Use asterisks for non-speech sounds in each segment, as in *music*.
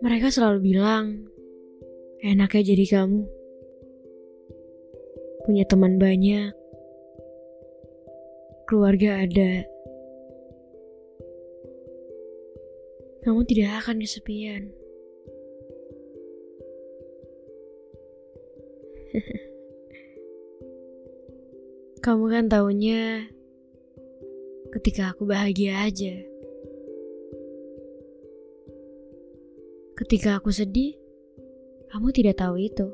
Mereka selalu bilang, enaknya jadi kamu. Punya teman banyak, keluarga ada. Kamu tidak akan kesepian. *laughs* Kamu kan taunya ketika aku bahagia aja. Ketika aku sedih, kamu tidak tahu itu.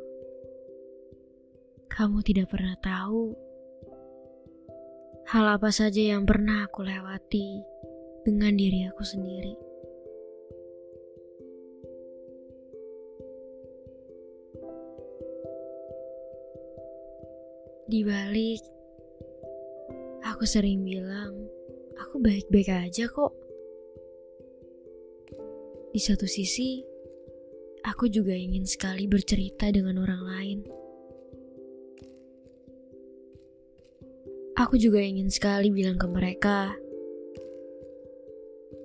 Kamu tidak pernah tahu hal apa saja yang pernah aku lewati dengan diri aku sendiri. Di balik, aku sering bilang, aku baik-baik aja kok. Di satu sisi, aku juga ingin sekali bercerita dengan orang lain. Aku juga ingin sekali bilang ke mereka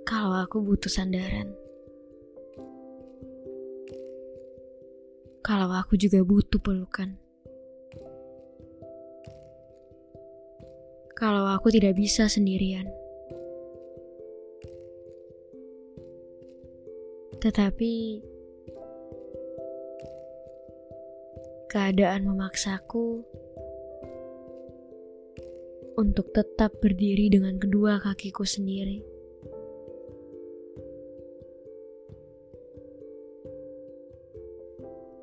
kalau aku butuh sandaran. Kalau aku juga butuh pelukan. Kalau aku tidak bisa sendirian. Tetapi keadaan memaksaku untuk tetap berdiri dengan kedua kakiku sendiri.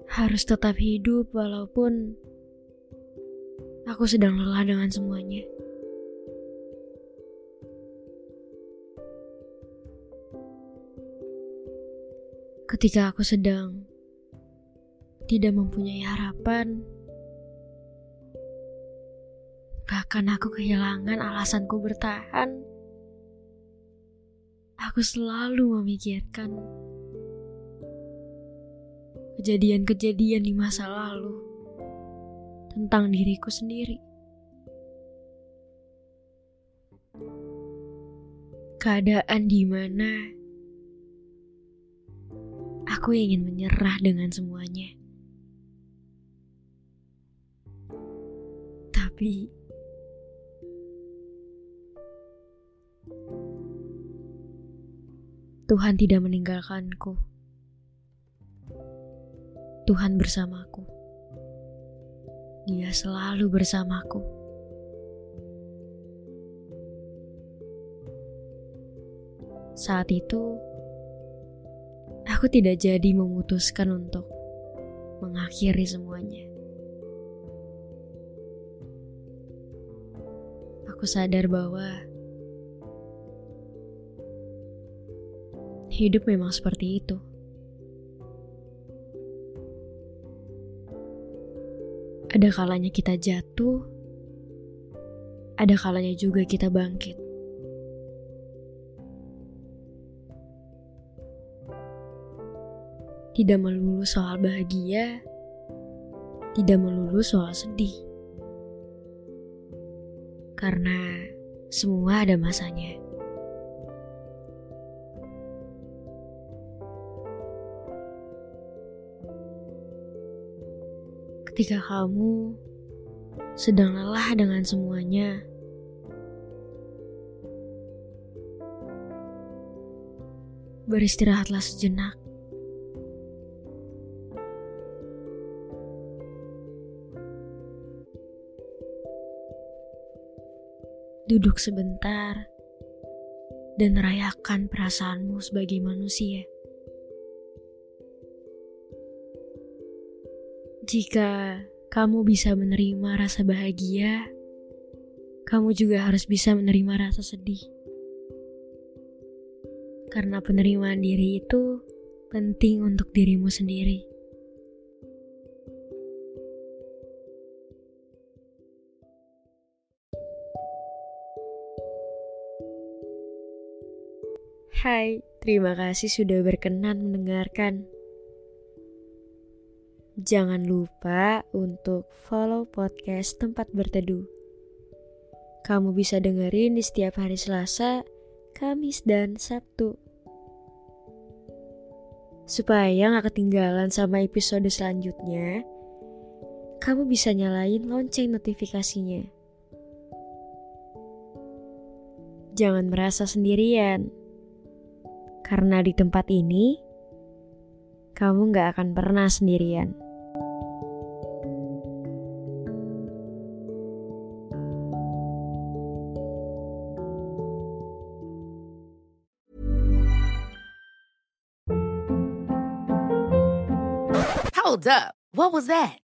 Harus tetap hidup walaupun aku sedang lelah dengan semuanya. Ketika aku sedang tidak mempunyai harapan, bahkan aku kehilangan alasanku bertahan. Aku selalu memikirkan kejadian-kejadian di masa lalu tentang diriku sendiri. Keadaan di mana aku ingin menyerah dengan semuanya. Tapi Tuhan tidak meninggalkanku. Tuhan bersamaku. Dia selalu bersamaku. Saat itu, aku tidak jadi memutuskan untuk mengakhiri semuanya. Aku sadar bahwa hidup memang seperti itu. Ada kalanya kita jatuh, ada kalanya juga kita bangkit. Tidak melulu soal bahagia, tidak melulu soal sedih. Karena semua ada masanya. Ketika kamu sedang lelah dengan semuanya, beristirahatlah sejenak. Duduk sebentar dan rayakan perasaanmu sebagai manusia. Jika kamu bisa menerima rasa bahagia, kamu juga harus bisa menerima rasa sedih. Karena penerimaan diri itu penting untuk dirimu sendiri. Hai, terima kasih sudah berkenan mendengarkan. Jangan lupa untuk follow podcast Tempat Berteduh. Kamu bisa dengerin di setiap hari Selasa, Kamis, dan Sabtu. Supaya gak ketinggalan sama episode selanjutnya, kamu bisa nyalain lonceng notifikasinya. Jangan merasa sendirian karena di tempat ini, kamu gak akan pernah sendirian. Hold up. What was that?